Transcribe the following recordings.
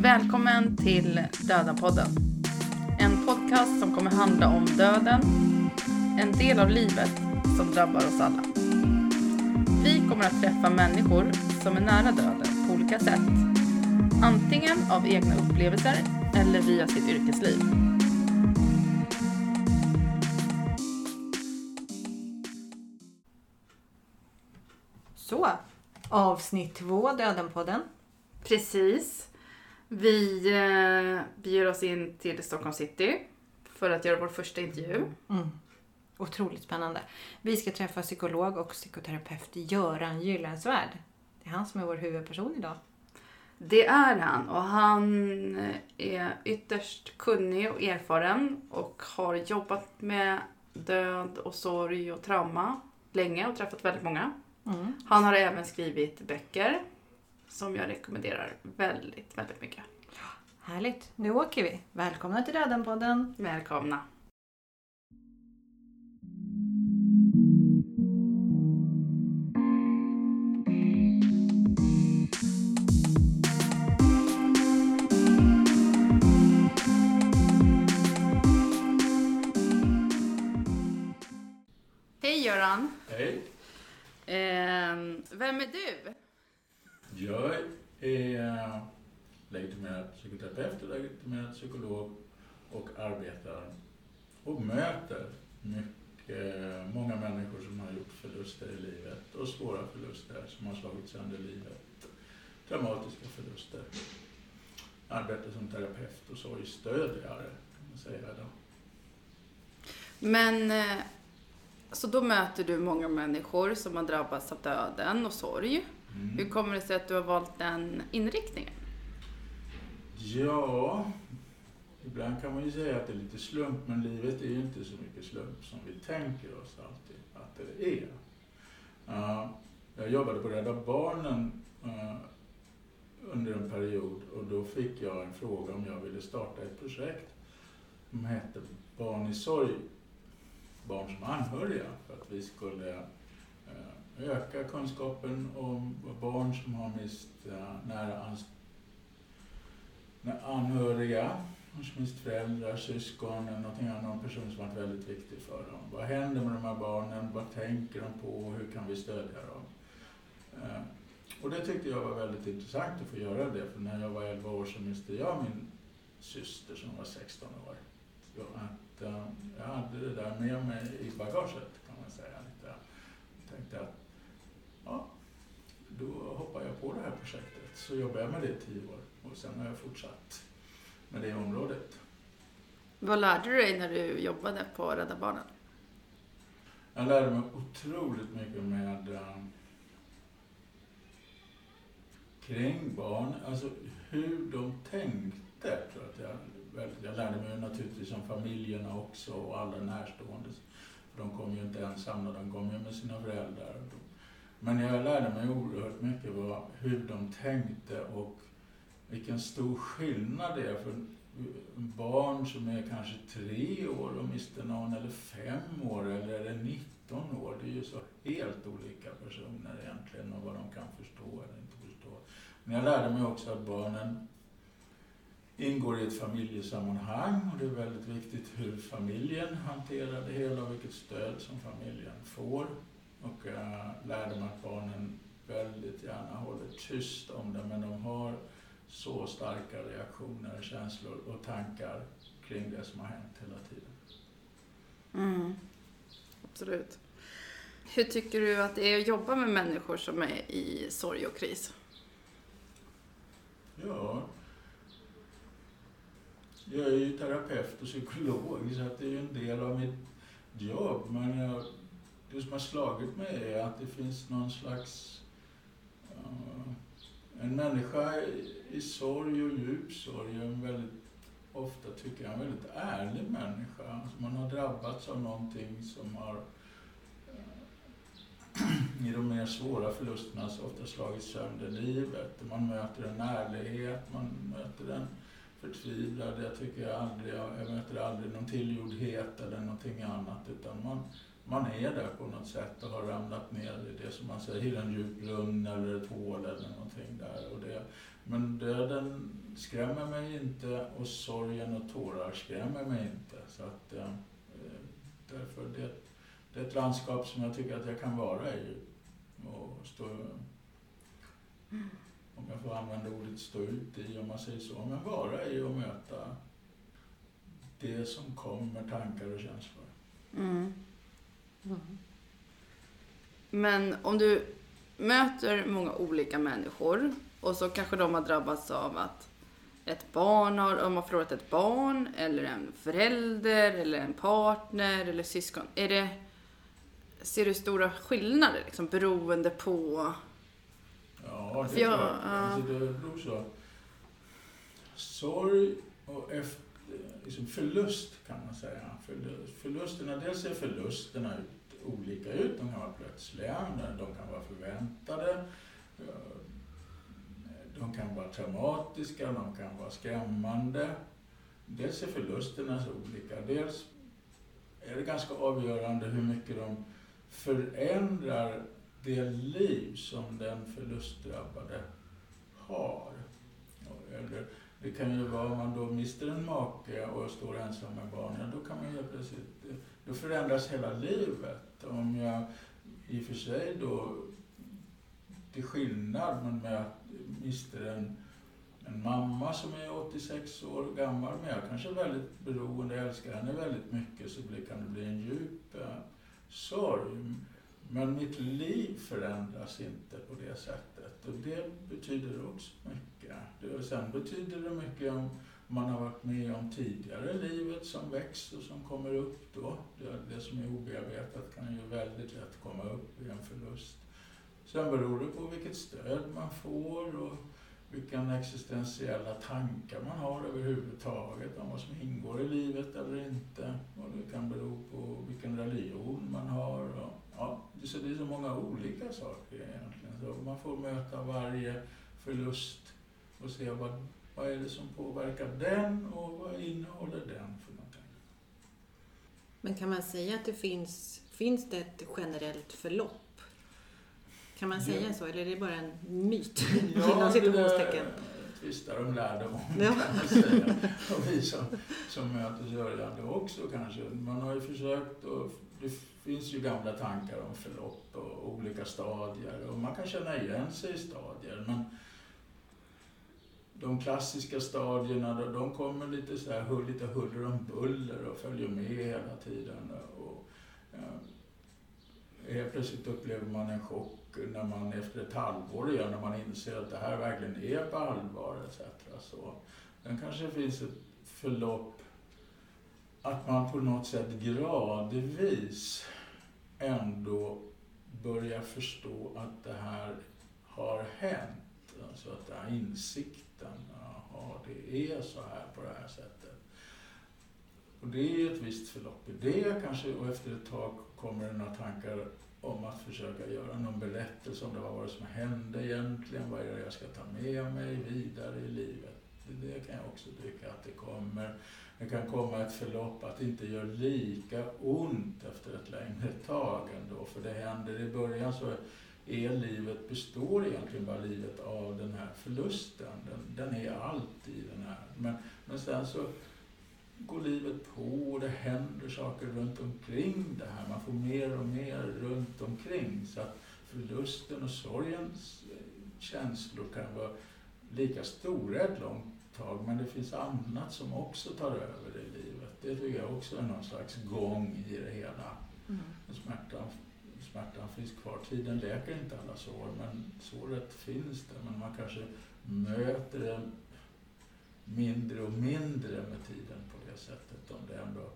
Välkommen till Döda-podden. En podcast som kommer handla om döden, en del av livet som drabbar oss alla. Vi kommer att träffa människor som är nära döden på olika sätt. Antingen av egna upplevelser eller via sitt yrkesliv. Så, avsnitt två, Dödenpodden. Precis. Vi eh, beger oss in till Stockholm city för att göra vår första intervju. Mm. Otroligt spännande. Vi ska träffa psykolog och psykoterapeut Göran Gyllensvärd. Det är han som är vår huvudperson idag. Det är han och han är ytterst kunnig och erfaren och har jobbat med död och sorg och trauma länge och träffat väldigt många. Mm. Han har även skrivit böcker som jag rekommenderar väldigt, väldigt mycket. Härligt. Nu åker vi. Välkomna till Dödenpodden. Välkomna! Hej Göran! Hej, Ehm, vem är du? Jag är legitimerad psykoterapeut och legitimerad psykolog och arbetar och möter mycket, många människor som har gjort förluster i livet och svåra förluster som har slagit sönder livet. Traumatiska förluster. Arbetar som terapeut och sorgstödjare kan man säga då. Men, eh, så då möter du många människor som har drabbats av döden och sorg. Mm. Hur kommer det sig att du har valt den inriktningen? Ja, ibland kan man ju säga att det är lite slump, men livet är ju inte så mycket slump som vi tänker oss alltid att det är. Uh, jag jobbade på Rädda Barnen uh, under en period och då fick jag en fråga om jag ville starta ett projekt som hette Barn i sorg, barn som anhöriga, för att vi skulle eh, öka kunskapen om barn som har mist eh, nära anhöriga, som mist föräldrar, syskon eller någonting annat, någon person som varit väldigt viktig för dem. Vad händer med de här barnen? Vad tänker de på? Hur kan vi stödja dem? Eh, och det tyckte jag var väldigt intressant att få göra det, för när jag var 11 år så miste jag min syster som var 16 år. Så att eh, jag hade det där med mig i bagaget kan man säga. Lite. Jag tänkte att ja, då hoppar jag på det här projektet. Så jobbade jag med det i tio år och sen har jag fortsatt med det området. Vad lärde du dig när du jobbade på Rädda Barnen? Jag lärde mig otroligt mycket med eh, kring barn, alltså hur de tänkte. Tror jag, att jag, jag lärde mig naturligtvis om familjerna också och alla närstående. För de kom ju inte ensamma, de kom ju med sina föräldrar. Men jag lärde mig oerhört mycket vad, hur de tänkte och vilken stor skillnad det är för barn som är kanske tre år och mister någon, eller fem år, eller är det 19 år. Det är ju så helt olika personer egentligen och vad de kan förstå eller inte förstå. Men jag lärde mig också att barnen ingår i ett familjesammanhang och det är väldigt viktigt hur familjen hanterar det hela och vilket stöd som familjen får. Och jag lärde mig att barnen väldigt gärna håller tyst om det men de har så starka reaktioner, känslor och tankar kring det som har hänt hela tiden. Mm. Absolut. Hur tycker du att det är att jobba med människor som är i sorg och kris? Ja, jag är ju terapeut och psykolog så det är ju en del av mitt jobb. Men jag, det som har slagit mig är att det finns någon slags... uh, en människa i, i sorg och djup sorg är en väldigt, ofta tycker jag, en väldigt ärlig människa. Alltså man har drabbats av någonting som har eh, i de mer svåra förlusterna så ofta slagit sönder livet. Man möter en ärlighet, man möter en förtvivlad. Jag tycker jag aldrig, jag möter aldrig någon tillgjordhet eller någonting annat utan man, man är där på något sätt och har ramlat ner i det som man säger, en djup lugn eller ett hål eller någonting där. Och det, men döden skrämmer mig inte och sorgen och tårar skrämmer mig inte. Så att, eh, därför det, det är ett landskap som jag tycker att jag kan vara i. Och stå, om jag får använda ordet stå ut i, om man säger så, men vara i och möta det som kommer, tankar och känslor. Mm. Mm. Men om du möter många olika människor och så kanske de har drabbats av att ett barn har, om har förlorat ett barn eller en förälder eller en partner eller syskon. Är det, ser du stora skillnader liksom, beroende på Ja, det är jag. Alltså, det beror så. Sorg och efter, liksom förlust kan man säga. Förlusterna, dels ser förlusterna olika ut. De kan vara plötsliga, de kan vara förväntade. Eh, de kan vara traumatiska, de kan vara skrämmande. Dels är förlusterna så olika. Dels är det ganska avgörande hur mycket de förändrar det liv som den förlustdrabbade har. Eller det kan ju vara om man då mister en make och står ensam med barnen, då kan man ju plötsligt, eh, då förändras hela livet. Om jag i och för sig då, till skillnad, men med att mister en, en mamma som är 86 år gammal, men jag kanske är väldigt beroende, jag älskar henne väldigt mycket, så kan det bli en djup eh, sorg. Men mitt liv förändras inte på det sättet och det betyder också mycket. Det, sen betyder det mycket om man har varit med om tidigare i livet som växer och som kommer upp då. Det, det som är obearbetat kan ju väldigt lätt komma upp i en förlust. Sen beror det på vilket stöd man får och vilka existentiella tankar man har överhuvudtaget om vad som ingår i livet eller inte. Och det kan bero på vilken religion man har. Och, ja, så det är så många olika saker egentligen. Så man får möta varje förlust och se vad, vad är det som påverkar den och vad innehåller den för någonting. Men kan man säga att det finns, finns det ett generellt förlopp kan man säga ja. så, eller är det bara en myt? Ja, det tvistar de lärde om, ja. kan man säga. Och vi som, som möter sörjande också kanske. Man har ju försökt och det finns ju gamla tankar om förlopp och olika stadier och man kan känna igen sig i stadier. Men de klassiska stadierna, de kommer lite så här, lite huller om buller och följer med hela tiden. Och, ja, helt plötsligt upplever man en chock när man efter ett halvår igen, när man inser att det här verkligen är på allvar etc. Så, sen kanske det finns ett förlopp att man på något sätt gradvis ändå börjar förstå att det här har hänt. Så att den här insikten, jaha, det är så här på det här sättet. Och det är ett visst förlopp i det kanske och efter ett tag kommer det några tankar om att försöka göra någon berättelse om det var vad som hände egentligen, vad är det jag ska ta med mig vidare i livet. Det kan jag också tycka att det kommer. Det kan komma ett förlopp att det inte gör lika ont efter ett längre tag ändå. För det händer i början så är livet, består egentligen bara livet av den här förlusten. Den, den är allt i den här. Men, men sen så går livet på och det händer saker runt omkring det här. Man får mer och mer runt omkring. Så att förlusten och sorgens känslor kan vara lika stora ett långt tag, men det finns annat som också tar över i livet. Det tycker jag också är någon slags gång i det hela. Mm. Smärtan, smärtan finns kvar. Tiden läker inte alla sår, men såret finns där. Men man kanske möter det mindre och mindre med tiden på det sättet. Om det, ändå,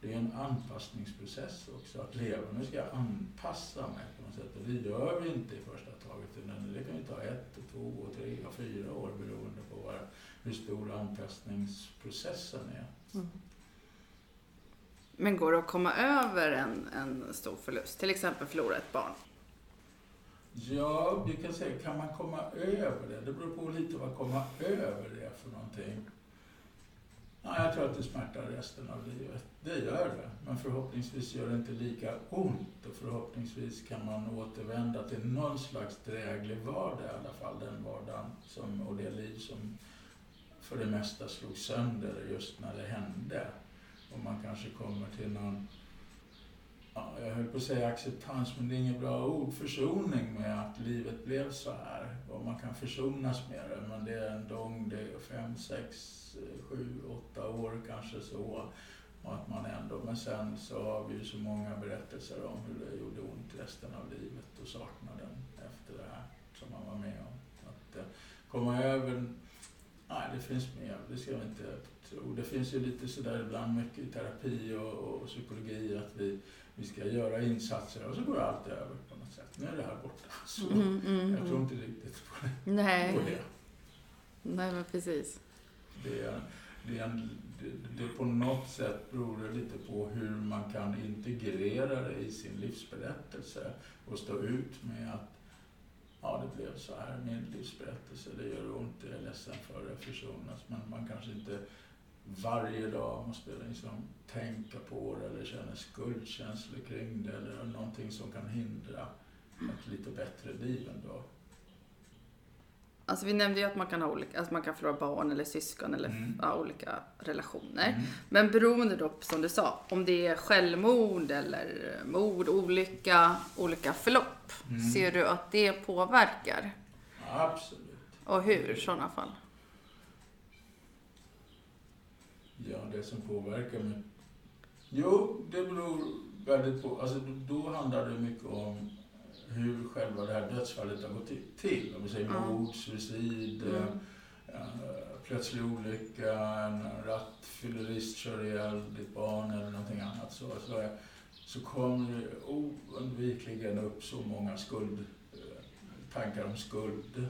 det är en anpassningsprocess också, att leva. Nu ska jag anpassa mig på något sätt. Och det gör vi inte i första taget. Utan det kan ju ta ett, två, tre och fyra år beroende på hur stor anpassningsprocessen är. Mm. Men går det att komma över en, en stor förlust? Till exempel förlora ett barn? Ja, vi kan säga, kan man komma över det? Det beror på lite vad komma över det är för någonting. Ja, jag tror att det smärtar resten av livet. Det gör det. Men förhoppningsvis gör det inte lika ont och förhoppningsvis kan man återvända till någon slags dräglig vardag i alla fall. Den vardagen som, och det liv som för det mesta slog sönder just när det hände. Och man kanske kommer till någon, ja, jag höll på att säga acceptans, men det är inget bra ord, försoning med att livet blev så här. Och man kan försonas med det, men det är en lång, det är fem, sex, sju, åtta år kanske så. Och att man ändå, men sen så har vi ju så många berättelser om hur det gjorde ont resten av livet och saknaden efter det här som man var med om. Att eh, komma över, nej det finns med, det ska vi inte tro. Det finns ju lite sådär ibland mycket i terapi och, och psykologi att vi, vi ska göra insatser och så går allt över på något sätt. Nu är det här borta. Så Mm, mm, jag tror mm. inte riktigt på det. Nej. På det. Nej, men precis. Det, är, det, är en, det, det på något sätt beror det lite på hur man kan integrera det i sin livsberättelse och stå ut med att ja, det blev så här, min livsberättelse, det gör ont, jag är ledsen för det, försonas, men man kanske inte varje dag måste liksom tänka på det eller känna skuldkänslor kring det eller någonting som kan hindra ett lite bättre liv ändå. Alltså vi nämnde ju att man kan ha olika, alltså man kan förlora barn eller syskon eller Mm. ja, olika relationer. Mm. Men beroende då, som du sa, om det är självmord eller mord, olycka, olika förlopp. Mm. Ser du att det påverkar? Absolut. Och hur i sådana fall? Ja, det som påverkar mig. Jo, det beror väldigt på. Alltså, då handlar det mycket om hur själva det här dödsfallet har gått till. Om vi säger Ja. mord, suicid, Mm. eh, plötslig olycka, en rattfyllerist kör ihjäl ditt barn eller någonting annat. Så, så, så kommer det oundvikligen upp så många skuld, eh, tankar om skuld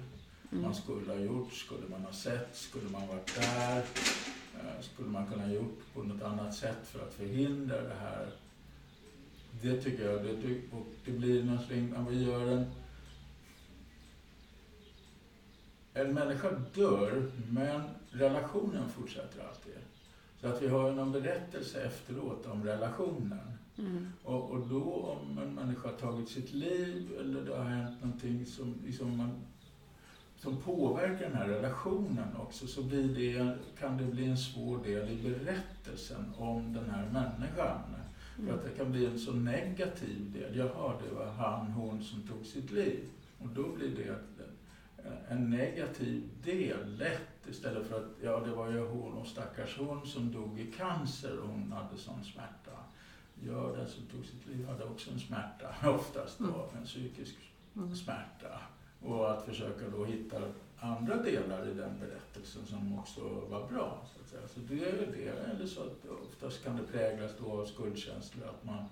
Mm. man skulle ha gjort, skulle man ha sett, skulle man varit där, skulle man kunna gjort på något annat sätt för att förhindra det här. Det tycker jag, det, och det blir någonting, om vi gör en... En människa dör, men relationen fortsätter alltid. Så att vi har ju någon berättelse efteråt om relationen. Mm. Och, och då om en människa har tagit sitt liv eller det har hänt någonting som, liksom man, som påverkar den här relationen också så blir det, kan det bli en svår del i berättelsen om den här människan. För att det kan bli en så negativ del. Jaha, det var han, hon som tog sitt liv. Och då blir det en- negativ del lätt istället för att ja, det var ju hon och stackars hon som dog i cancer och hon hade sån smärta. Ja, den som tog sitt liv hade också en smärta, oftast då, en psykisk Mm. smärta. Och att försöka då hitta andra delar i den berättelsen som också var bra. Så, att säga. så det är det. Eller så att oftast kan det präglas då av skuldkänslor. Att man,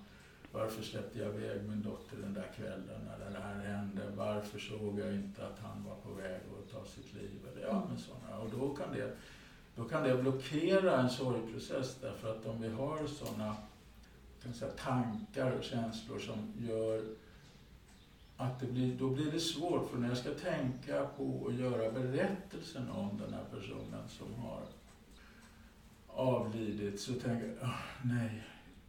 varför släppte jag iväg min dotter den där kvällen när det här hände? Varför såg jag inte att han var på väg att ta sitt liv? Eller ja, men sådana. Och då kan, det, då kan det blockera en sorgprocess därför att om vi har sådana kan säga, tankar och känslor som gör att det blir, då blir det svårt för när jag ska tänka på och göra berättelsen om den här personen som har avlidit så tänker jag, "Åh, nej,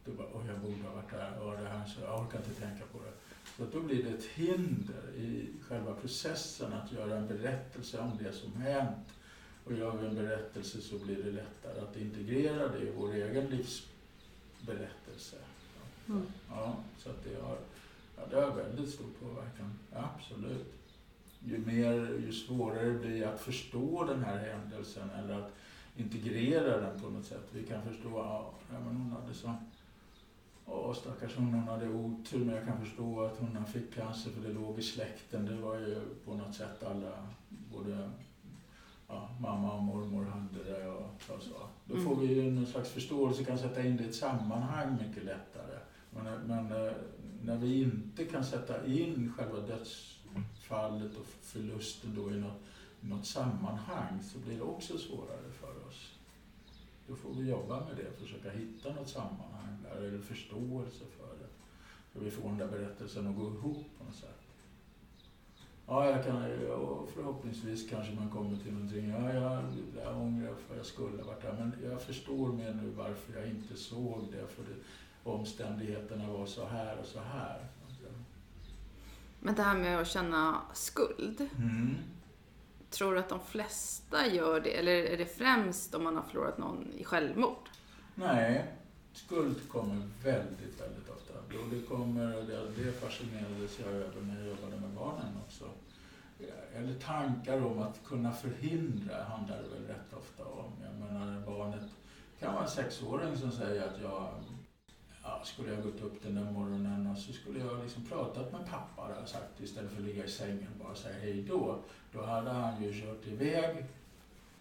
då bara, oh, jag borde ha varit där, och det här, så jag orkar inte tänka på det. Så då blir det ett hinder i själva processen att göra en berättelse om det som hänt. Och gör vi en berättelse så blir det lättare att integrera det i vår egen livsberättelse. Mm. Ja, så att det har, ja, det har väldigt stor påverkan. Absolut. Ju mer, ju svårare det blir att förstå den här händelsen eller att integrera den på något sätt. Vi kan förstå, ja, men hon hade så Åh, stackars hon, hon hade otur, men jag kan förstå att hon fick cancer för det låg i släkten. Det var ju på något sätt alla, både ja, mamma och mormor hade det och så. så. Då får vi ju någon slags förståelse, kan sätta in det i ett sammanhang mycket lättare. Men, men eh, när vi inte kan sätta in själva dödsfallet och förlusten då i något, något sammanhang så blir det också svårare för oss. Då får vi jobba med det, försöka hitta något sammanhang där, eller förståelse för det. Så vi får den där berättelsen att gå ihop på något sätt. Ja, jag kan, och förhoppningsvis kanske man kommer till någonting. Ja, jag, jag ångrar för jag skulle ha varit där. Men jag förstår mer nu varför jag inte såg det. För det, omständigheterna var så här och så här. Men det här med att känna skuld. Mm. Tror du att de flesta gör det? Eller är det främst om man har förlorat någon i självmord? Nej, skuld kommer väldigt, väldigt ofta. Och det, kommer, det, det fascinerades jag över när jag jobbade med barnen också. Eller tankar om att kunna förhindra handlar det väl rätt ofta om. Jag menar, barnet kan vara en sexåring som säger att jag ja, skulle jag gått upp den där morgonen och så skulle jag liksom pratat med pappa där, sagt, istället för att ligga i sängen och bara säga hej då. Då hade han ju kört iväg.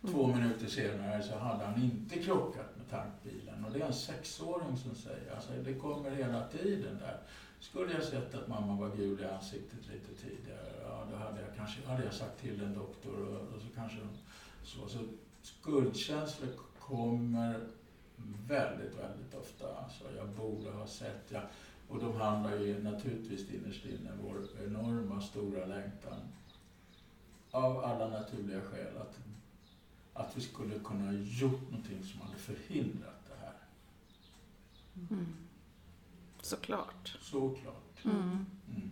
Två Mm. minuter senare så hade han inte krockat med tankbilen. Och det är en sexåring som säger, alltså det kommer hela tiden där. Skulle jag sett att mamma var gul i ansiktet lite tidigare, ja då hade jag kanske hade jag sagt till en doktor och, och så kanske så. Så skuldkänslor kommer väldigt, väldigt ofta. Alltså, jag borde ha sett. Ja. Och de handlar ju naturligtvis innerst inne vår enorma stora längtan av alla naturliga skäl att, att vi skulle kunna ha gjort någonting som hade förhindrat det här. Mm. Såklart. Såklart. Mm. Mm.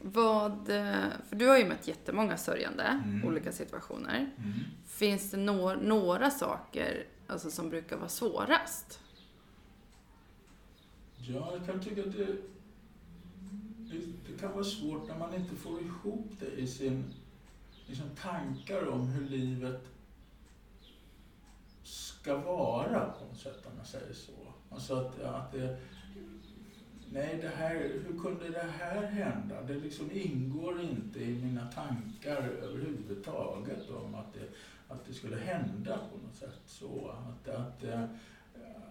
Vad, eh, för du har ju mött jättemånga sörjande, Mm. olika situationer. Mm. Finns det nå- några saker alltså, som brukar vara svårast? Ja, jag kan tycka att det, det, det kan vara svårt när man inte får ihop det i sin liksom, tankar om hur livet ska vara på något sätt, om man säger så. Alltså att, att det, nej, det här, hur kunde det här hända? Det liksom ingår inte i mina tankar överhuvudtaget om att det, att det skulle hända på något sätt så. Att, att, eh,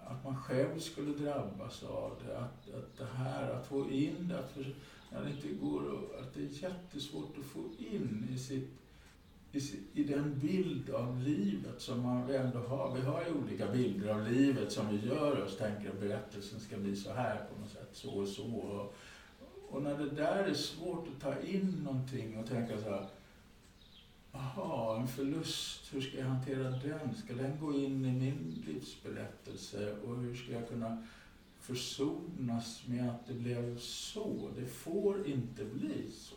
att man själv skulle drabbas av det. Att, att det här, att få in det, att, för, när det inte går, att- det är jättesvårt att få in i sitt i, den bild av livet som man ändå har. Vi har ju olika bilder av livet som vi gör oss, tänker att berättelsen ska bli så här på något sätt, så och så. Och när det där är svårt att ta in någonting och tänka så här, Jaha, en förlust, hur ska jag hantera den? Ska den gå in i min livsberättelse? Och hur ska jag kunna försonas med att det blev så? Det får inte bli så.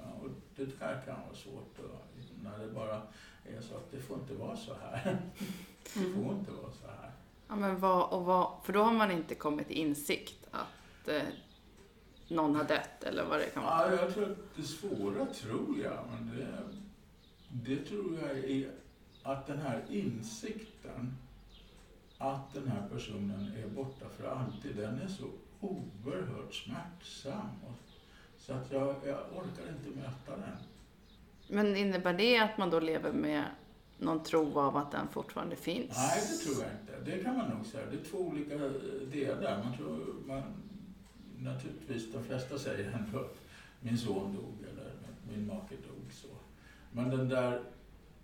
Ja, och det där kan vara svårt då, när det bara är så att det får inte vara så här. Det får inte vara så här. Ja, men vad, och vad, för då har man inte kommit till insikt att eh, någon har dött eller vad det kan vara. Ja, jag tror att det svåra tror jag, men det, det tror jag är att den här insikten att den här personen är borta för alltid, den är så oerhört smärtsam. Så att jag, jag orkar inte möta den. Men innebär det att man då lever med någon tro av att den fortfarande finns? Nej, det tror jag inte. Det kan man nog säga. Det är två olika delar. Man tror, man, naturligtvis, de flesta säger ändå att min son dog eller min make dog. Men den där,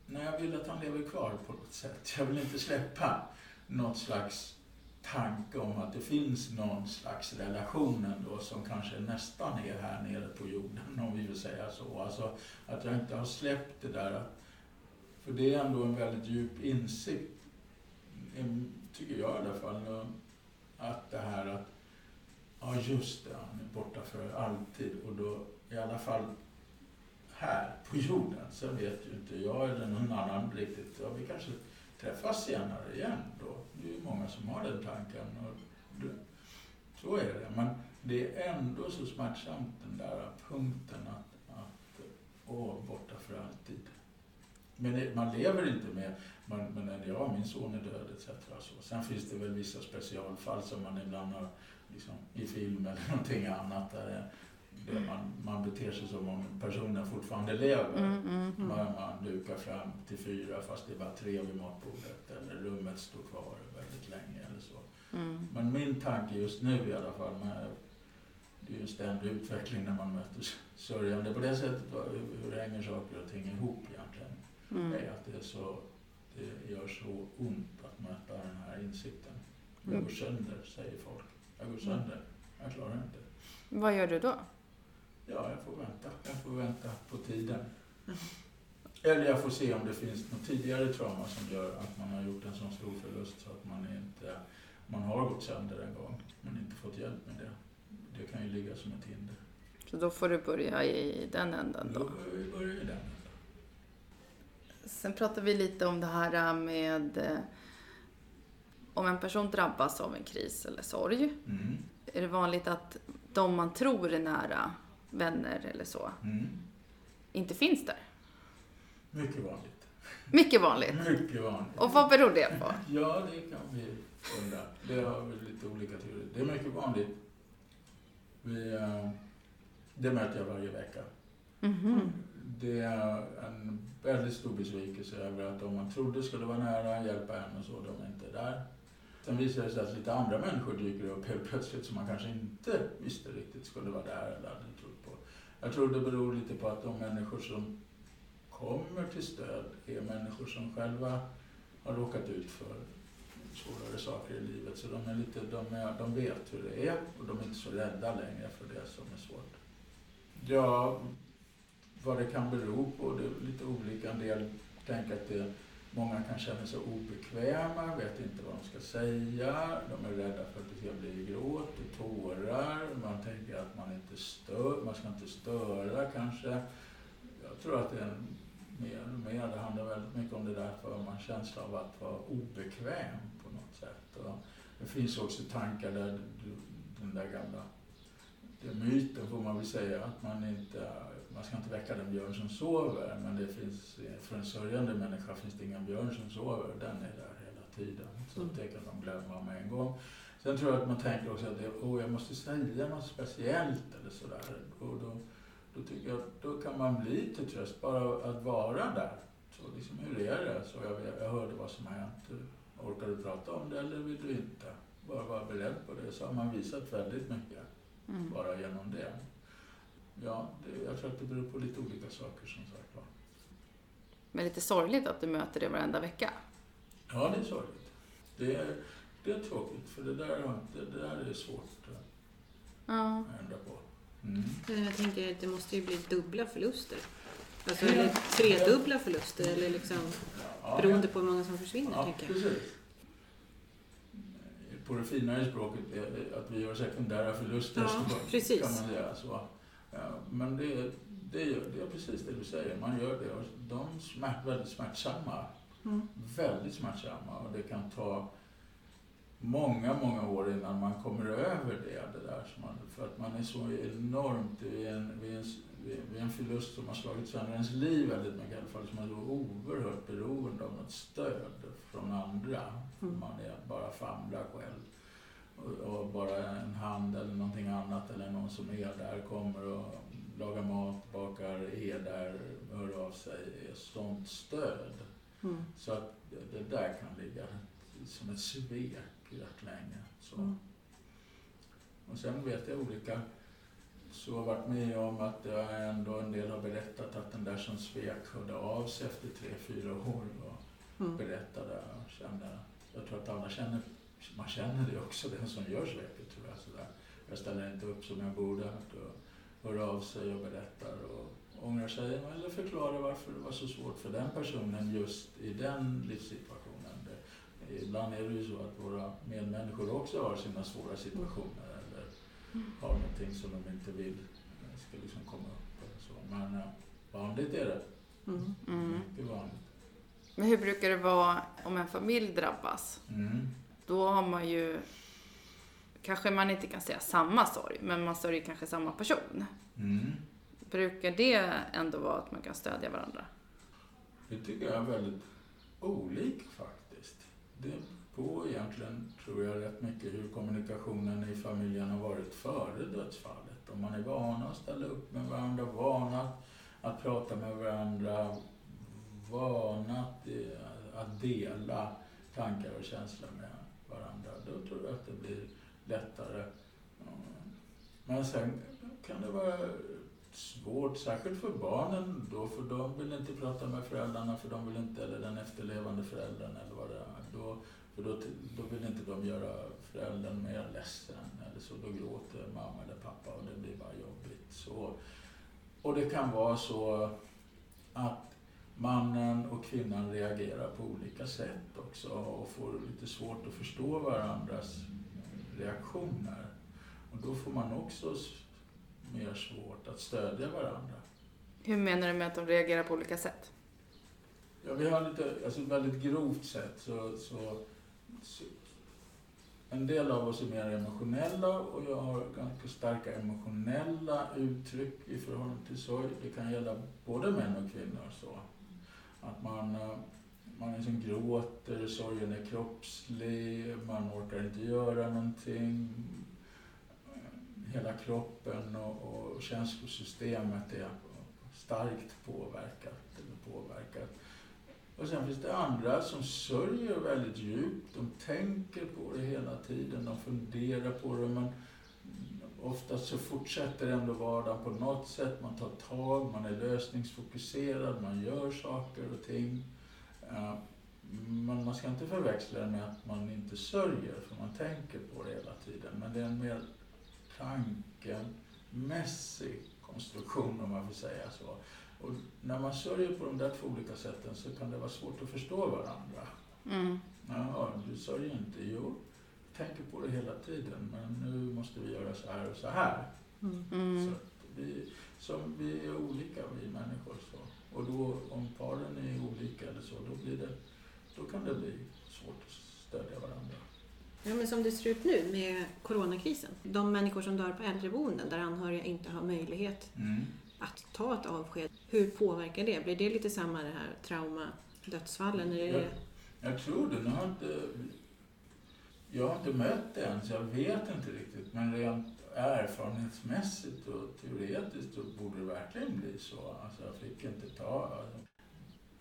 när jag vill att han lever kvar på något sätt. Jag vill inte släppa något slags tanke om att det finns någon slags relation ändå som kanske nästan är här nere på jorden, om vi vill säga så. Alltså att jag inte har släppt det där för det är ändå en väldigt djup insikt, mm, tycker jag i alla fall, att det här att, ja just det, han är borta för alltid och då i alla fall här på jorden, sen vet ju inte jag eller någon annan riktigt, ja vi kanske träffas senare igen då. Det är ju många som har den tanken och det, så är det. Men det är ändå så smärtsamt den där punkten att, att åh, borta för alltid. Men det, man lever inte med, man, men ja, min son är död etc. Så. Sen finns det väl vissa specialfall som man ibland har liksom, i film eller någonting annat där, det- man, man beter sig som om personen fortfarande lever. Mm, mm. Mm. Man, man dukar fram till fyra fast det är bara tre vid matbordet eller rummet står kvar väldigt länge eller så. Mm. Men min tanke just nu i alla fall, med, det är ju en ständig utveckling när man möter sörjande på det sättet, hur, hur hänger saker och ting ihop egentligen? Mm. är att det, är så, det gör så ont att möta den här insikten. Jag Mm. går sönder, säger folk. Jag går sönder. Jag klarar inte. Vad gör du då? Ja, jag får vänta. Jag får vänta på tiden. Eller jag får se om det finns något tidigare trauma som gör att man har gjort en sån stor förlust så att man inte man har gått sönder en gång men inte fått hjälp med det. Det kan ju ligga som ett hinder. Så då får du börja i den änden då? Då börjar vi i den änden. Sen pratar vi lite om det här med eh, om en person drabbas av en kris eller sorg. Mm. Är det vanligt att de man tror är nära, vänner eller så, Mm. inte finns där? Mycket vanligt. Mycket vanligt. Mycket vanligt. Och vad beror det på? Ja, det kan vi undra. Det har vi lite olika teorier. Det är mycket vanligt. Vi, eh, det möter jag varje vecka. Mhm. Det är en väldigt stor besvikelse över att de man trodde skulle vara nära, hjälpa en och så, de är inte där. Sen visar det sig att lite andra människor dyker upp helt plötsligt som man kanske inte visste riktigt skulle vara där eller hade trott på. Jag tror det beror lite på att de människor som kommer till stöd är människor som själva har råkat ut för svårare saker i livet. Så de, är lite, de, är, de vet hur det är och de är inte så rädda längre för det som är svårt. Ja, vad det kan bero på, det är lite olika. En del tänker att det, många kan känna sig obekväma, vet inte vad de ska säga, de är rädda för att det ska bli gråt och tårar, man tänker att man inte stör, man ska inte störa kanske. Jag tror att det är mer och mer, det handlar väldigt mycket om det där för man känsla av att vara obekväm på något sätt. Och det finns också tankar där den där gamla den myten får man väl säga att man inte, man ska inte väcka den björn som sover men det finns, för en sörjande människa finns det ingen björn som sover, den är där hela tiden. Så Mm. det kan de glömma med en gång. Sen tror jag att man tänker också att det, oh, jag måste säga något speciellt eller sådär. Och då, då tycker jag då kan man bli till tröst, bara att vara där. Så liksom, hur är det? Så jag, jag hörde vad som har hänt. Orkar du prata om det eller vill du inte? Bara vara beredd på det. Så har man visat väldigt mycket Mm. bara genom det. Ja, det, jag tror att det beror på lite olika saker som sagt var. Men lite sorgligt att du möter det varenda vecka. Ja, det är sorgligt. Det är, det är tråkigt för det där, inte- det där är svårt Ja. att ändra på. Mm. Jag tänker att det måste ju bli dubbla förluster. Alltså, eller tredubbla förluster, eller liksom Ja, beroende på hur många som försvinner, Ja, tänker jag. precis. På det finare språket är det att vi gör sekundära förluster, Ja, så precis. kan man säga. Så. Ja, men det, det, gör, det är precis det du säger, man gör det. Och de är smärt, väldigt smärtsamma. Mm. Väldigt smärtsamma och det kan ta många, många år innan man kommer över det. det där som man, för att man är så enormt vid en, vid en, vid en förlust som har slagit sönder ens liv väldigt mycket i alla fall. Som är så oerhört beroende av något stöd från andra. Mm. Man är bara famlar själv. Och, bara en hand eller någonting annat eller någon som är där kommer och lagar mat, bakar, är där, hör av sig. är sånt stöd. Mm. Så att det, där kan ligga som ett svek rätt länge. Så. Mm. Och sen vet jag olika, så har varit med om att är ändå en del har berättat att den där som svek hörde av sig efter tre, fyra år och Mm. berättade och kände, jag tror att alla känner, man känner det också, den som gör sveket tror jag. Sådär. Jag ställer inte upp som jag borde och hör av sig och berättar och ångrar sig eller förklarar varför det var så svårt för den personen just i den livssituationen. Det, ibland är det ju så att våra medmänniskor också har sina svåra situationer eller har någonting som de inte vill eh, ska liksom komma upp. Eller så. Men eh, vanligt är det. Mm. Mm. Mycket vanligt. Men hur brukar det vara om en familj drabbas? Mm. Då har man ju, kanske man inte kan säga samma sorg, men man sörjer kanske samma person. Mm. Brukar det ändå vara att man kan stödja varandra? Det tycker jag är väldigt olik faktiskt. Det på egentligen, tror jag, rätt mycket hur kommunikationen i familjen har varit före dödsfallet. Om man är vana att ställa upp med varandra, vana att, att prata med varandra, vana att, eh, att dela tankar och känslor med varandra. Då tror jag att det blir lättare. Men sen kan det vara svårt, särskilt för barnen då, för de vill inte prata med föräldrarna, för de vill inte, eller den efterlevande föräldern eller vad det är. Då, för då, då vill inte de göra föräldern mer ledsen eller så. Då gråter mamma eller pappa och det blir bara jobbigt. Så och det kan vara så att mannen och kvinnan reagerar på olika sätt också och får lite svårt att förstå varandras reaktioner. Och då får man också mer svårt att stödja varandra. Hur menar du med att de reagerar på olika sätt? Ja, vi har lite, alltså väldigt grovt sett så, så, så en del av oss är mer emotionella och jag har ganska starka emotionella uttryck i förhållande till sorg. Det kan gälla både män och kvinnor. så. Att man, eh, man liksom gråter, sorgen är kroppslig, man orkar inte göra någonting. Hela kroppen och, och känslosystemet är starkt påverkat. Eller påverkat. Och sen finns det andra som sörjer väldigt djupt. De tänker på det hela tiden, de funderar på det. Men oftast så fortsätter ändå vardagen på något sätt. Man tar tag, man är lösningsfokuserad, man gör saker och ting. Men man ska inte förväxla det med att man inte sörjer, för man tänker på det hela tiden. Men det är en mer tankemässig konstruktion, om man får säga så. Och när man sörjer på de där två olika sätten så kan det vara svårt att förstå varandra. Mm. Ja, du sörjer inte. Jo, tänker på det hela tiden, men nu måste vi göra så här och så här. Mm. Så vi, som vi är olika, vi människor. Så. Och då, om paren är olika eller så, då, blir det, då kan det bli svårt att stödja varandra. Ja, men som det ser ut nu med coronakrisen. De människor som dör på äldreboenden där anhöriga inte har möjlighet Mm. att ta ett avsked. Hur påverkar det? Blir det lite samma det här trauma, dödsfallen? Är det... Jag tror det. Nu har inte, jag har inte mött det än, så jag vet inte riktigt. Men rent erfarenhetsmässigt och teoretiskt så borde det verkligen bli så. Alltså jag fick inte ta alltså,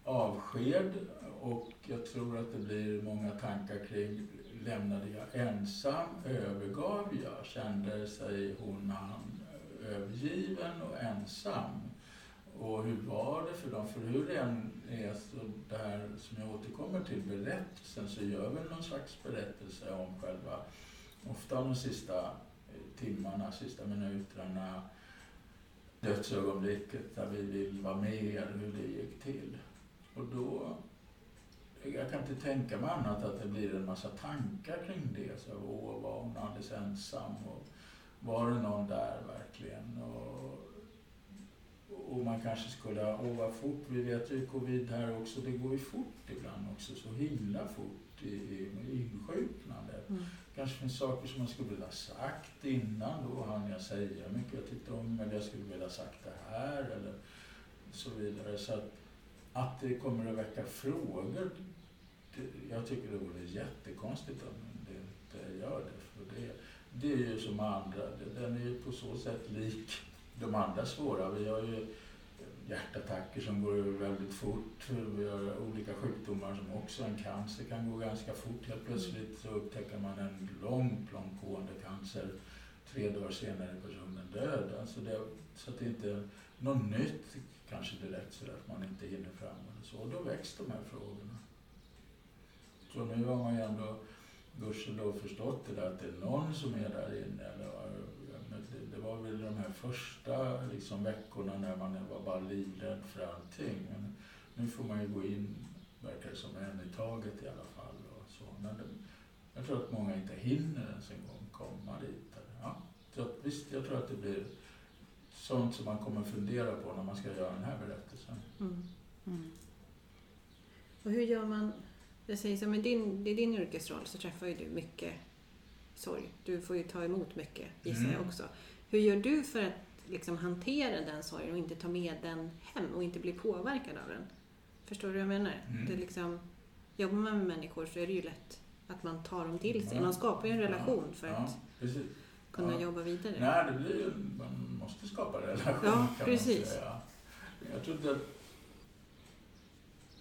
avsked och jag tror att det blir många tankar kring lämnade jag ensam, övergav jag, kände sig hon, han övergiven och ensam. Och hur var det för dem? För hur det än är, så det här som jag återkommer till, berättelsen, så gör vi någon slags berättelse om själva, ofta de sista eh, timmarna, sista minuterna, dödsögonblicket där vi vill vara med, hur det gick till. Och då, jag kan inte tänka mig annat att det blir en massa tankar kring det. Så, åh, var hon alldeles ensam? Och var det någon där verkligen? Och, och man kanske skulle, åh vad fort, vi vet ju covid här också, det går ju fort ibland också, så himla fort i, i insjuknandet. Mm. kanske finns saker som man skulle vilja ha sagt innan, då hann jag säga mycket jag tyckte om, eller jag skulle vilja ha sagt det här, eller så vidare. Så att, att det kommer att väcka frågor, det, jag tycker det vore jättekonstigt om det inte gör det. För det, det är ju som andra, den är ju på så sätt lik de andra svåra. Vi har ju hjärtattacker som går väldigt fort. Vi har olika sjukdomar som också, en cancer kan gå ganska fort. Helt plötsligt så upptäcker man en långt, långtgående cancer. Tre dagar senare är personen död. Alltså det, så att det inte är något nytt kanske direkt så att man inte hinner fram eller så. Och då väcks de här frågorna. Så nu har man ju ändå gudskelov förstått det där att det är någon som är där inne. Eller, det var väl de här första liksom, veckorna när man var bara livrädd för allting. Men nu får man ju gå in, verkar det som, en i taget i alla fall. Och så. Men det, jag tror att många inte hinner ens en gång komma dit. Ja. Så att, visst, jag tror att det blir sånt som man kommer fundera på när man ska göra den här berättelsen. Mm. Mm. Och hur gör man, det sägs som i din, i din yrkesroll så träffar ju du mycket sorg. Du får ju ta emot mycket, gissar jag Mm. också. Hur gör du för att liksom hantera den sorgen och inte ta med den hem och inte bli påverkad av den? Förstår du vad jag menar? Mm. Det liksom, jobbar man med människor så är det ju lätt att man tar dem till sig. Ja. Man skapar ju en relation för Ja, att precis. kunna Ja. jobba vidare. Nej, det blir ju, man måste skapa relation Ja, kan precis. man säga. Jag tror inte att,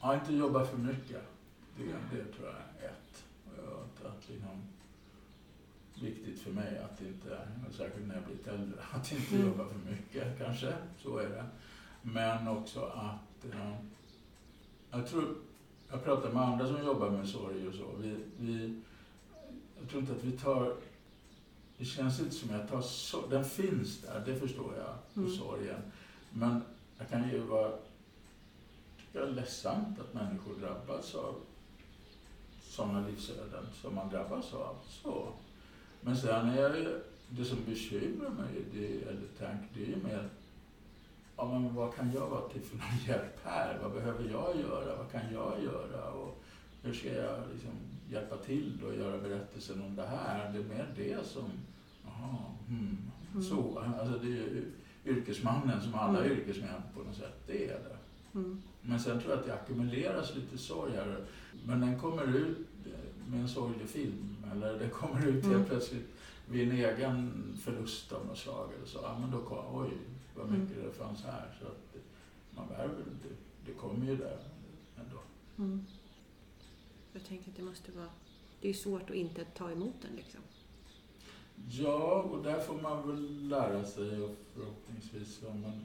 ja, inte jobba för mycket. Det, det tror jag är ett. Och Att, att liksom, viktigt för mig att inte, och särskilt när jag blivit äldre, att inte Mm. jobba för mycket kanske. Så är det. Men också att, eh, jag tror, jag pratar med andra som jobbar med sorg och så. Vi, vi, jag tror inte att vi tar det känns inte som att jag tar så, den finns där, det förstår jag, Mm. sorgen. Men jag kan ju vara tycker jag, ledsamt att människor drabbas av sådana livsöden som man drabbas av. Så. Men sen är det, det som bekymrar mig, det, eller tänk, det är ju mer ja, men vad kan jag vara till för någon hjälp här? Vad behöver jag göra? Vad kan jag göra? Och hur ska jag liksom hjälpa till och göra berättelsen om det här? Det är mer det som, jaha, hmm, Mm. så. Alltså det är yrkesmannen som alla Mm. yrkesmän på något sätt, det är det. Mm. Men sen tror jag att det ackumuleras lite sorg här. Men den kommer ut med en sorglig film. Eller det kommer ut Mm. helt plötsligt vid en egen förlust av något slag. Eller så. Ja, men då kom, oj, vad Mm. mycket det fanns här. Så att man bär väl, det, det kommer ju där ändå. Mm. Jag tänker att det måste vara... Det är svårt att inte ta emot den liksom. Ja, och där får man väl lära sig och förhoppningsvis har man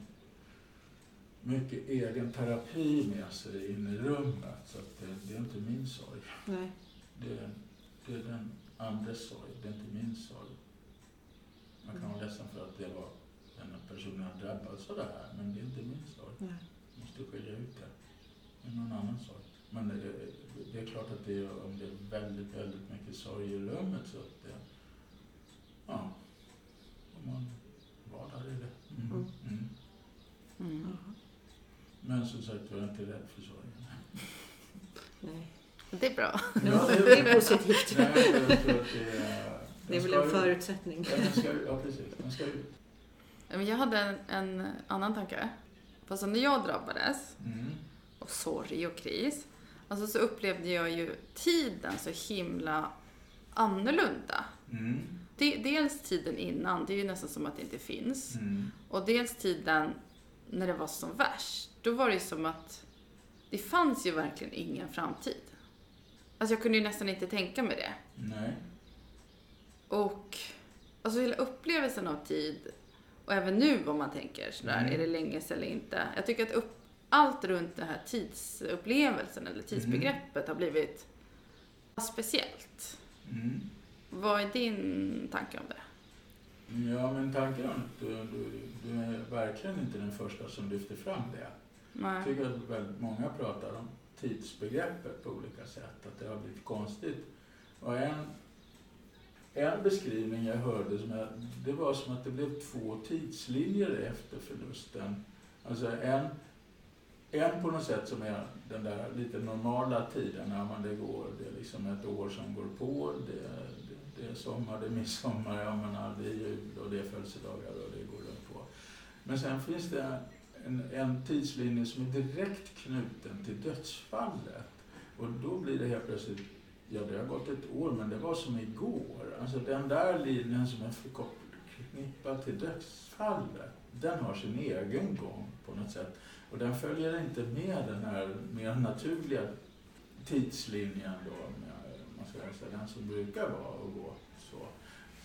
mycket egen terapi med sig in i rummet. Så att det, det är inte min sorg. Nej. Det, det är den andres sorg, det är inte min sorg. Man kan vara ledsen för att det var den personen har drabbats av det här, men det är inte min sorg. Nej. Jag måste skilja ut det. Det är någon annan sorg. Men det, det är klart att det är, om det är väldigt, väldigt mycket sorg i rummet så att det, ja, om man var där i det. Mm. Mm. Mm. Mm. Men som sagt var jag inte rädd för sorgen. Nej. Det är bra. Ja, det är positivt. Nej, det är... Det är den väl en ut. förutsättning. Ja, den ska, ja, precis. Den ska ut. Men Jag hade en, en annan tanke. Fast när jag drabbades Mm. av sorg och kris, alltså så upplevde jag ju tiden så himla annorlunda. Mm. Det, dels tiden innan, det är ju nästan som att det inte finns. Mm. Och dels tiden när det var som värst. Då var det ju som att det fanns ju verkligen ingen framtid. Alltså jag kunde ju nästan inte tänka mig det. Nej. Och alltså hela upplevelsen av tid och även nu om man tänker sådär, Mm. är det länge sedan eller inte? Jag tycker att upp, allt runt den här tidsupplevelsen eller tidsbegreppet har blivit speciellt. Mm. Vad är din tanke om det? Ja, men tanken är att du, du, du är verkligen inte den första som lyfter fram det. Jag Nej. tycker att väldigt många pratar om tidsbegreppet på olika sätt, att det har blivit konstigt. Och en, en beskrivning jag hörde, som jag, det var som att det blev två tidslinjer efter förlusten. Alltså en, en på något sätt som är den där lite normala tiden, när man det går, det är liksom ett år som går på, det, det, det är sommar, det är midsommar, jag menar, det är jul och det är födelsedagar och det går runt på. Men sen finns det en, en tidslinje som är direkt knuten till dödsfallet. Och då blir det helt plötsligt, ja det har gått ett år men det var som igår. Alltså den där linjen som är förknippad till dödsfallet, den har sin egen gång på något sätt. Och den följer inte med den här mer naturliga tidslinjen då, med, man ska säga, den som brukar vara och gå så.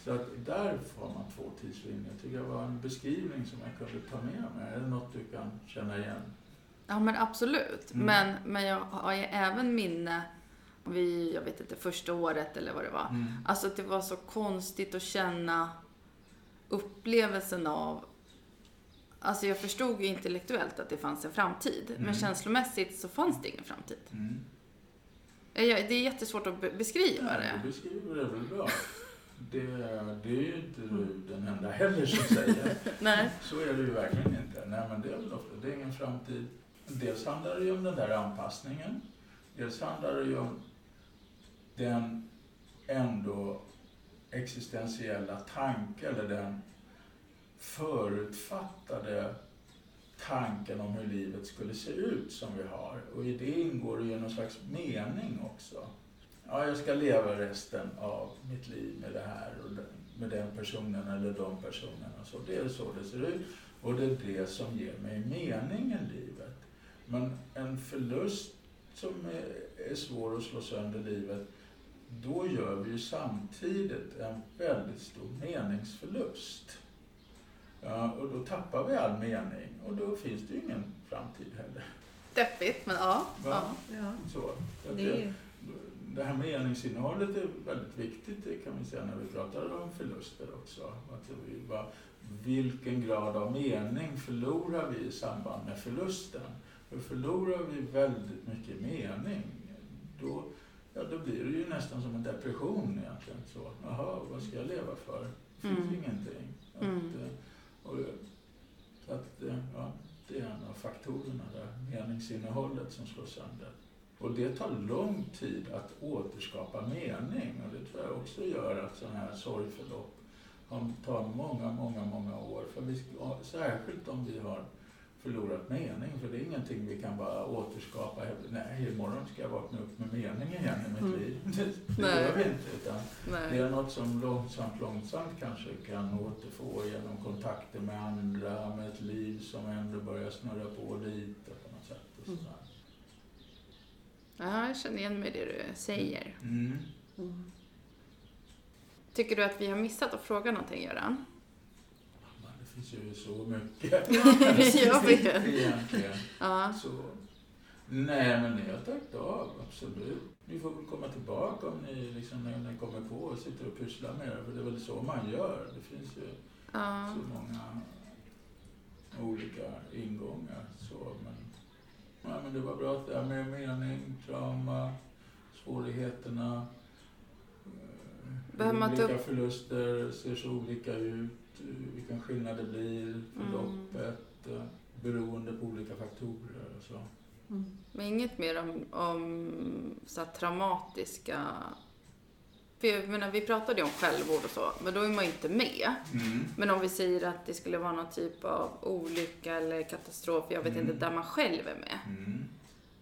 Så att där har man två tidslinjer. Jag tycker det var en beskrivning som jag kunde ta med mig. Är det något du kan känna igen? Ja men absolut. Mm. Men, men jag har ju även minne, vi, jag vet inte, första året eller vad det var. Mm. Alltså det var så konstigt att känna upplevelsen av Alltså jag förstod ju intellektuellt att det fanns en framtid, men Mm. känslomässigt så fanns det ingen framtid. Mm. Jag- Det är jättesvårt att be- beskriva Ja, det. du beskriver det väl bra. Det, det är ju inte du den enda heller som säger. Nej. Så är det ju verkligen inte. Nej, men det är väl ofta, det är ingen framtid. Dels handlar det ju om den där anpassningen. Dels handlar det ju om den ändå existentiella tanke eller den förutfattade tanken om hur livet skulle se ut som vi har. Och i det ingår det ju någon slags mening också. Ja, jag ska leva resten av mitt liv med det här och med den personen eller de personerna. Så det är så det ser ut och det är det som ger mig meningen i livet. Men en förlust som är, är svår att slå sönder livet, då gör vi ju samtidigt en väldigt stor meningsförlust. Ja, och då tappar vi all mening och då finns det ju ingen framtid heller. Deppigt, men ja. Ja. Ja, Så, det här meningsinnehållet är väldigt viktigt det kan vi säga när vi pratar om förluster också. Att vi, vad, vilken grad av mening förlorar vi i samband med förlusten? För förlorar vi väldigt mycket mening, då, ja, då blir det ju nästan som en depression egentligen. Så, Jaha, vad ska jag leva för? Det finns Mm. ingenting. Att, Mm. eh, och, så att, eh, ja, det är en av faktorerna där, meningsinnehållet som slås sönder. Och det tar lång tid att återskapa mening och det tror jag också gör att sådana här sorgförlopp tar många, många, många år. För vi, särskilt om vi har förlorat mening, för det är ingenting vi kan bara återskapa. Nej, imorgon ska jag vakna upp med mening igen i mitt Mm. liv. Det, det gör vi inte. Utan det är något som långsamt, långsamt kanske kan återfå genom kontakter med andra, med ett liv som ändå börjar snurra på lite på något sätt. Och Mm. Ja, jag känner igen mig i det du säger. Mm. Mm. Tycker du att vi har missat att fråga någonting, Göran? Det finns ju så mycket. Vet. Egentligen. Ja. Så, nej, men ni har tagit av, absolut. Ni får väl komma tillbaka om ni, liksom, när ni kommer på och sitter och pysslar med det. För det är väl så man gör. Det finns ju Ja. så många olika ingångar. Så, men, ja, men det var bra att det här med mening, trauma, svårigheterna. eh, Behöver man olika förluster ser så olika ut. eh, Vilken skillnad det blir, förloppet. eh, Beroende på olika faktorer och så. Mm. Men inget mer om, om så traumatiska... För jag menar, vi pratade ju om självmord och så, men då är man ju inte med. Mm. Men om vi säger att det skulle vara någon typ av olycka eller katastrof, jag vet Mm. inte, där man själv är med. Mm.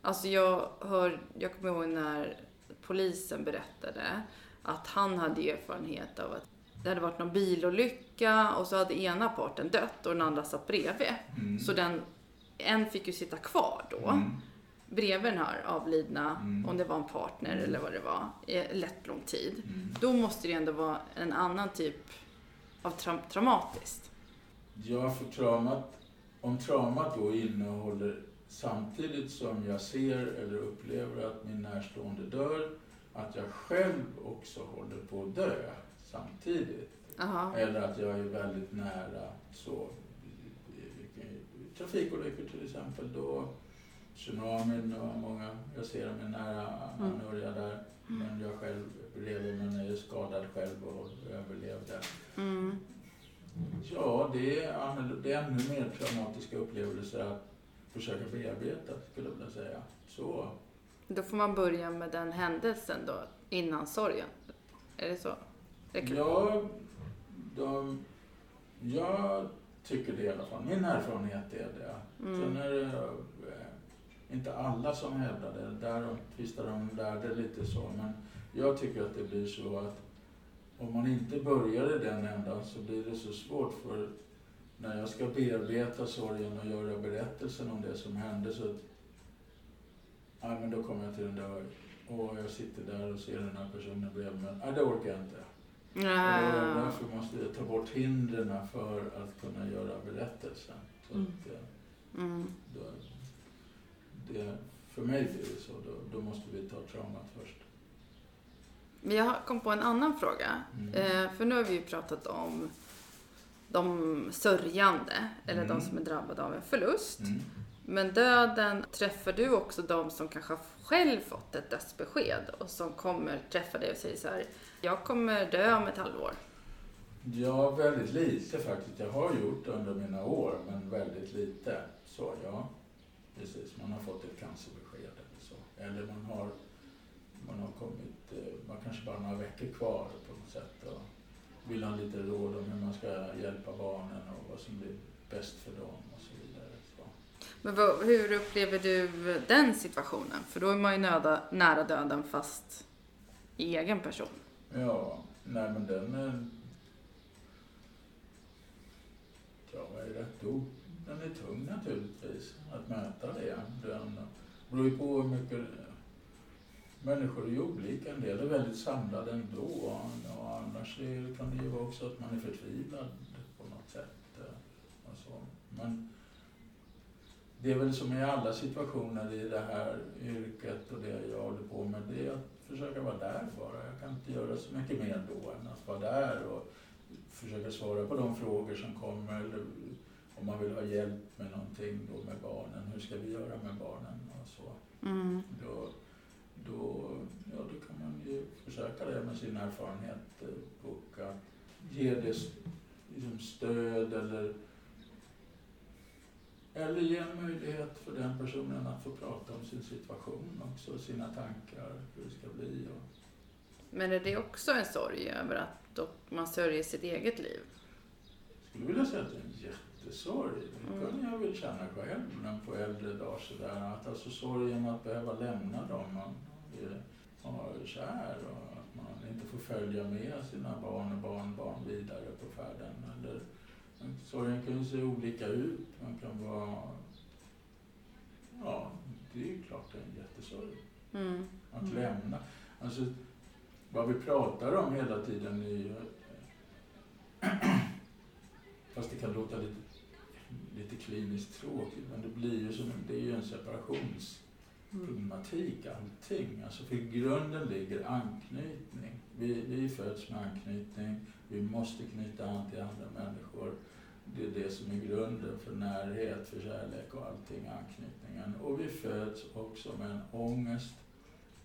Alltså jag hör, jag kommer ihåg när polisen berättade att han hade erfarenhet av att det hade varit någon bilolycka och så hade ena parten dött och den andra satt bredvid. Mm. Så den, en fick ju sitta kvar då. Mm. Bredvid den här avlidna, Mm. om det var en partner eller vad det var, lätt lång tid. Mm. Då måste det ändå vara en annan typ av tra- traumatiskt. Ja, för traumat, om traumat då innehåller samtidigt som jag ser eller upplever att min närstående dör, att jag själv också håller på att dö samtidigt. Aha. Eller att jag är väldigt nära så trafikolyckor till exempel då tsunamin och många, jag ser min nära Mm. anhöriga där. Men jag själv bredvid men är skadad själv och överlevde. Mm. Ja, det är, det är ännu mer traumatiska upplevelser att försöka bearbeta, skulle jag vilja säga. Så. Då får man börja med den händelsen då, innan sorgen. Är det så? Räcker? Ja, de, jag tycker det i alla fall. Min erfarenhet är det. Sen Mm. är det eh, inte alla som hävdar det. Där tvistar de lärde lite så. Men jag tycker att det blir så att om man inte börjar i den ändan så blir det så svårt för när jag ska bearbeta sorgen och göra berättelsen om det som hände så att ja, men då kommer jag till den där och jag sitter där och ser den här personen bredvid mig. Nej, det orkar jag inte. Och Ja. därför måste jag ta bort hindren för att kunna göra berättelsen. Så Mm. att, eh, Mm. Mig blir det så. Då, då måste vi ta traumat först. Men jag kom på en annan fråga. Mm. Eh, för nu har vi ju pratat om de sörjande, eller Mm. de som är drabbade av en förlust. Mm. Men döden, träffar du också de som kanske har själv fått ett dödsbesked och som kommer träffa dig och säger så här, jag kommer dö om ett halvår. Ja, väldigt lite faktiskt. Jag har gjort det under mina år, men väldigt lite. Så ja, precis. Man har fått ett cancerbesked eller man har, man har kommit, eh, man kanske bara har några veckor kvar på något sätt och vill ha lite råd om hur man ska hjälpa barnen och vad som blir bäst för dem och så vidare. Så. Men vad, hur upplever du den situationen? För då är man ju nöda, nära döden fast i egen person. Ja, nej men den... är- Ja, vad är rätt ord? Den är tung naturligtvis, att möta det. Den beror ju på hur mycket... Människor är ju olika. En del är väldigt samlade ändå. Och annars kan det ju vara också att man är förtvivlad på något sätt. så. Men det är väl som i alla situationer i det här yrket och det jag håller på med, det är att försöka vara där bara. Jag kan inte göra så mycket mer då än att vara där och försöka svara på de frågor som kommer. Eller om man vill ha hjälp med någonting då med barnen. Hur ska vi göra med barnen så. Mm. Då, då, ja, då kan man ju försöka det med sin erfarenhet eh, och att ge det liksom stöd eller eller ge en möjlighet för den personen att få prata om sin situation också, sina tankar, hur det ska bli. Och, Men är det också en sorg över att man sörjer sitt eget liv? skulle vilja säga att det är en jättesorg. Det Mm. kan jag väl känna själv men på äldre dagar sådär. Att alltså sorgen att behöva lämna dem man är, har kär och att man inte får följa med sina barn och barnbarn vidare på färden. Eller, sorgen kan ju se olika ut. Man kan vara... Ja, det är ju klart det är en jättesorg. Mm. Att Mm. lämna. Alltså, vad vi pratar om hela tiden är ju... Fast det kan låta lite, lite kliniskt tråkigt, men det blir ju som det är ju en separationsproblematik allting. Alltså för i grunden ligger anknytning. Vi, vi föds med anknytning, vi måste knyta an till andra människor. Det är det som är grunden för närhet, för kärlek och allting, anknytningen. Och vi föds också med en ångest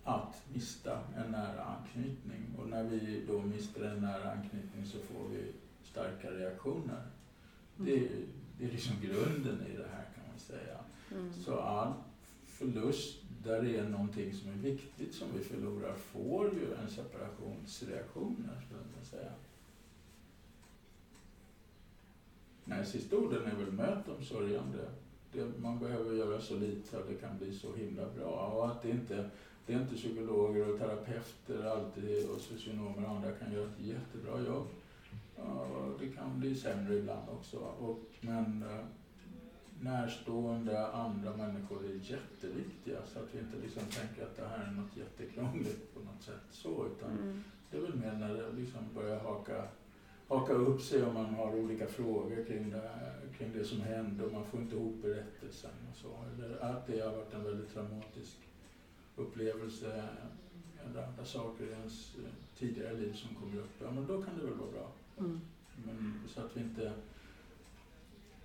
att mista en nära anknytning. Och när vi då mister en nära anknytning så får vi starka reaktioner. Det är, det är liksom grunden i det här kan man säga. Mm. Så all förlust där det är någonting som är viktigt som vi förlorar får ju en separationsreaktion, skulle jag säga. Nej, sista orden är väl möt de sörjande. Det, man behöver göra så lite att det kan bli så himla bra. Och att det inte, det är inte psykologer och terapeuter alltid och socionomer och andra kan göra ett jättebra jobb. Ja, det kan bli sämre ibland också. Och, men eh, närstående andra människor är jätteviktiga så att vi inte liksom tänker att det här är något jättekrångligt på något sätt så utan Mm. det är väl mer när det liksom börjar haka, haka upp sig om man har olika frågor kring det, kring det som hände och man får inte ihop berättelsen och så. Eller att det har varit en väldigt traumatisk upplevelse eller andra saker i ens eh, tidigare liv som kommer upp. Ja, men då kan det väl vara bra. Mm. Men så att vi inte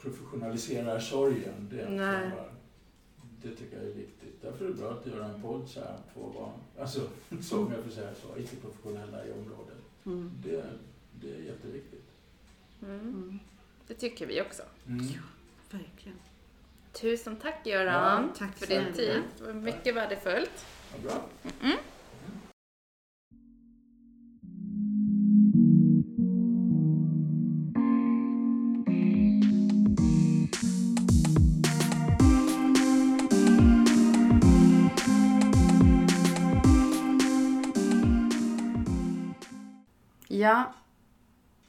professionaliserar sorgen. Det, Nej. det tycker jag är viktigt. Därför är det bra att göra en podd så här på vad, alltså som jag får säga så, icke-professionella i området. Mm. Det, det är jätteviktigt. Mm. Mm. Det tycker vi också. Mm. Verkligen. Tusen tack Göran Ja, tack för din tid. Det var mycket värdefullt. Ja, bra. Ja,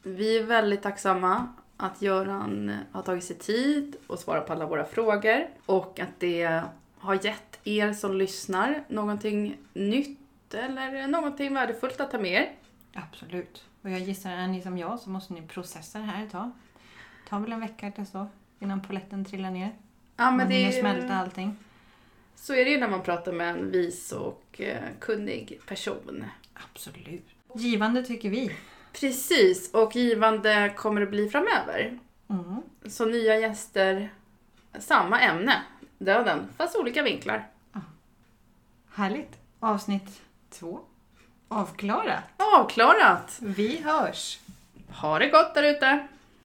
vi är väldigt tacksamma att Göran har tagit sig tid och svarat på alla våra frågor och att det har gett er som lyssnar någonting nytt eller någonting värdefullt att ta med er. Absolut. Och jag gissar, är ni som jag så måste ni processa det här ett tag. Det tar väl en vecka eller så innan poletten trillar ner. Ja, Man men det hinner smälta allting. så är det ju när man pratar med en vis och eh, kunnig person. Absolut. Givande tycker vi. Precis, och givande kommer det bli framöver. Mm. Så nya gäster, samma ämne, döden, fast olika vinklar. Härligt. Avsnitt två. Avklarat. Avklarat! Vi hörs. Ha det gott där ute!